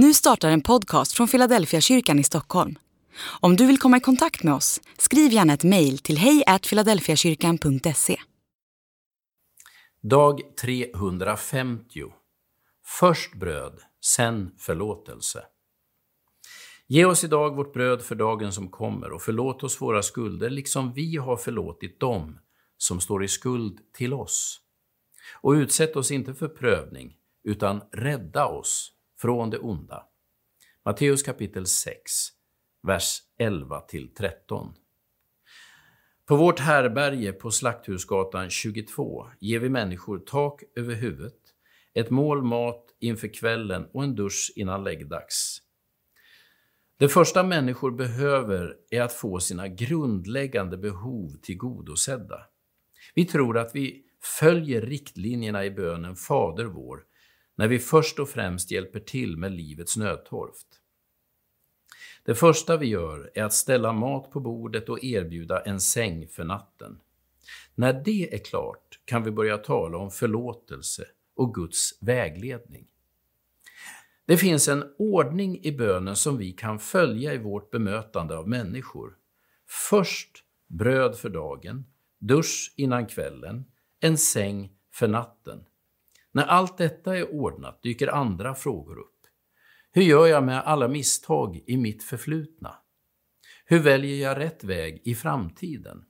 Nu startar en podcast från Philadelphia kyrkan i Stockholm. Om du vill komma i kontakt med oss, skriv gärna ett mejl till hejfiladelfiakyrkan.se. Dag 350. Först bröd, sen förlåtelse. Ge oss idag vårt bröd för dagen som kommer och förlåt oss våra skulder liksom vi har förlåtit dem som står i skuld till oss. Och utsätt oss inte för prövning, utan rädda oss från det onda. Matteus kapitel 6, vers 11-13. På vårt härberge på Slakthusgatan 22 ger vi människor tak över huvudet, ett mål mat inför kvällen och en dusch innan läggdags. Det första människor behöver är att få sina grundläggande behov tillgodosedda. Vi tror att vi följer riktlinjerna i bönen Fader vår när vi först och främst hjälper till med livets nödtorft. Det första vi gör är att ställa mat på bordet och erbjuda en säng för natten. När det är klart kan vi börja tala om förlåtelse och Guds vägledning. Det finns en ordning i bönen som vi kan följa i vårt bemötande av människor. Först bröd för dagen, dusch innan kvällen, en säng för natten. När allt detta är ordnat dyker andra frågor upp. Hur gör jag med alla misstag i mitt förflutna? Hur väljer jag rätt väg i framtiden?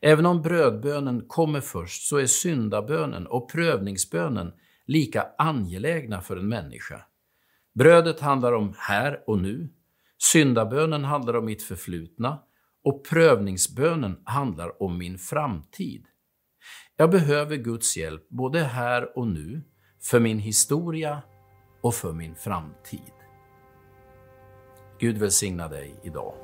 Även om brödbönen kommer först så är syndabönen och prövningsbönen lika angelägna för en människa. Brödet handlar om här och nu, syndabönen handlar om mitt förflutna och prövningsbönen handlar om min framtid. Jag behöver Guds hjälp både här och nu, för min historia och för min framtid. Gud välsigna dig idag.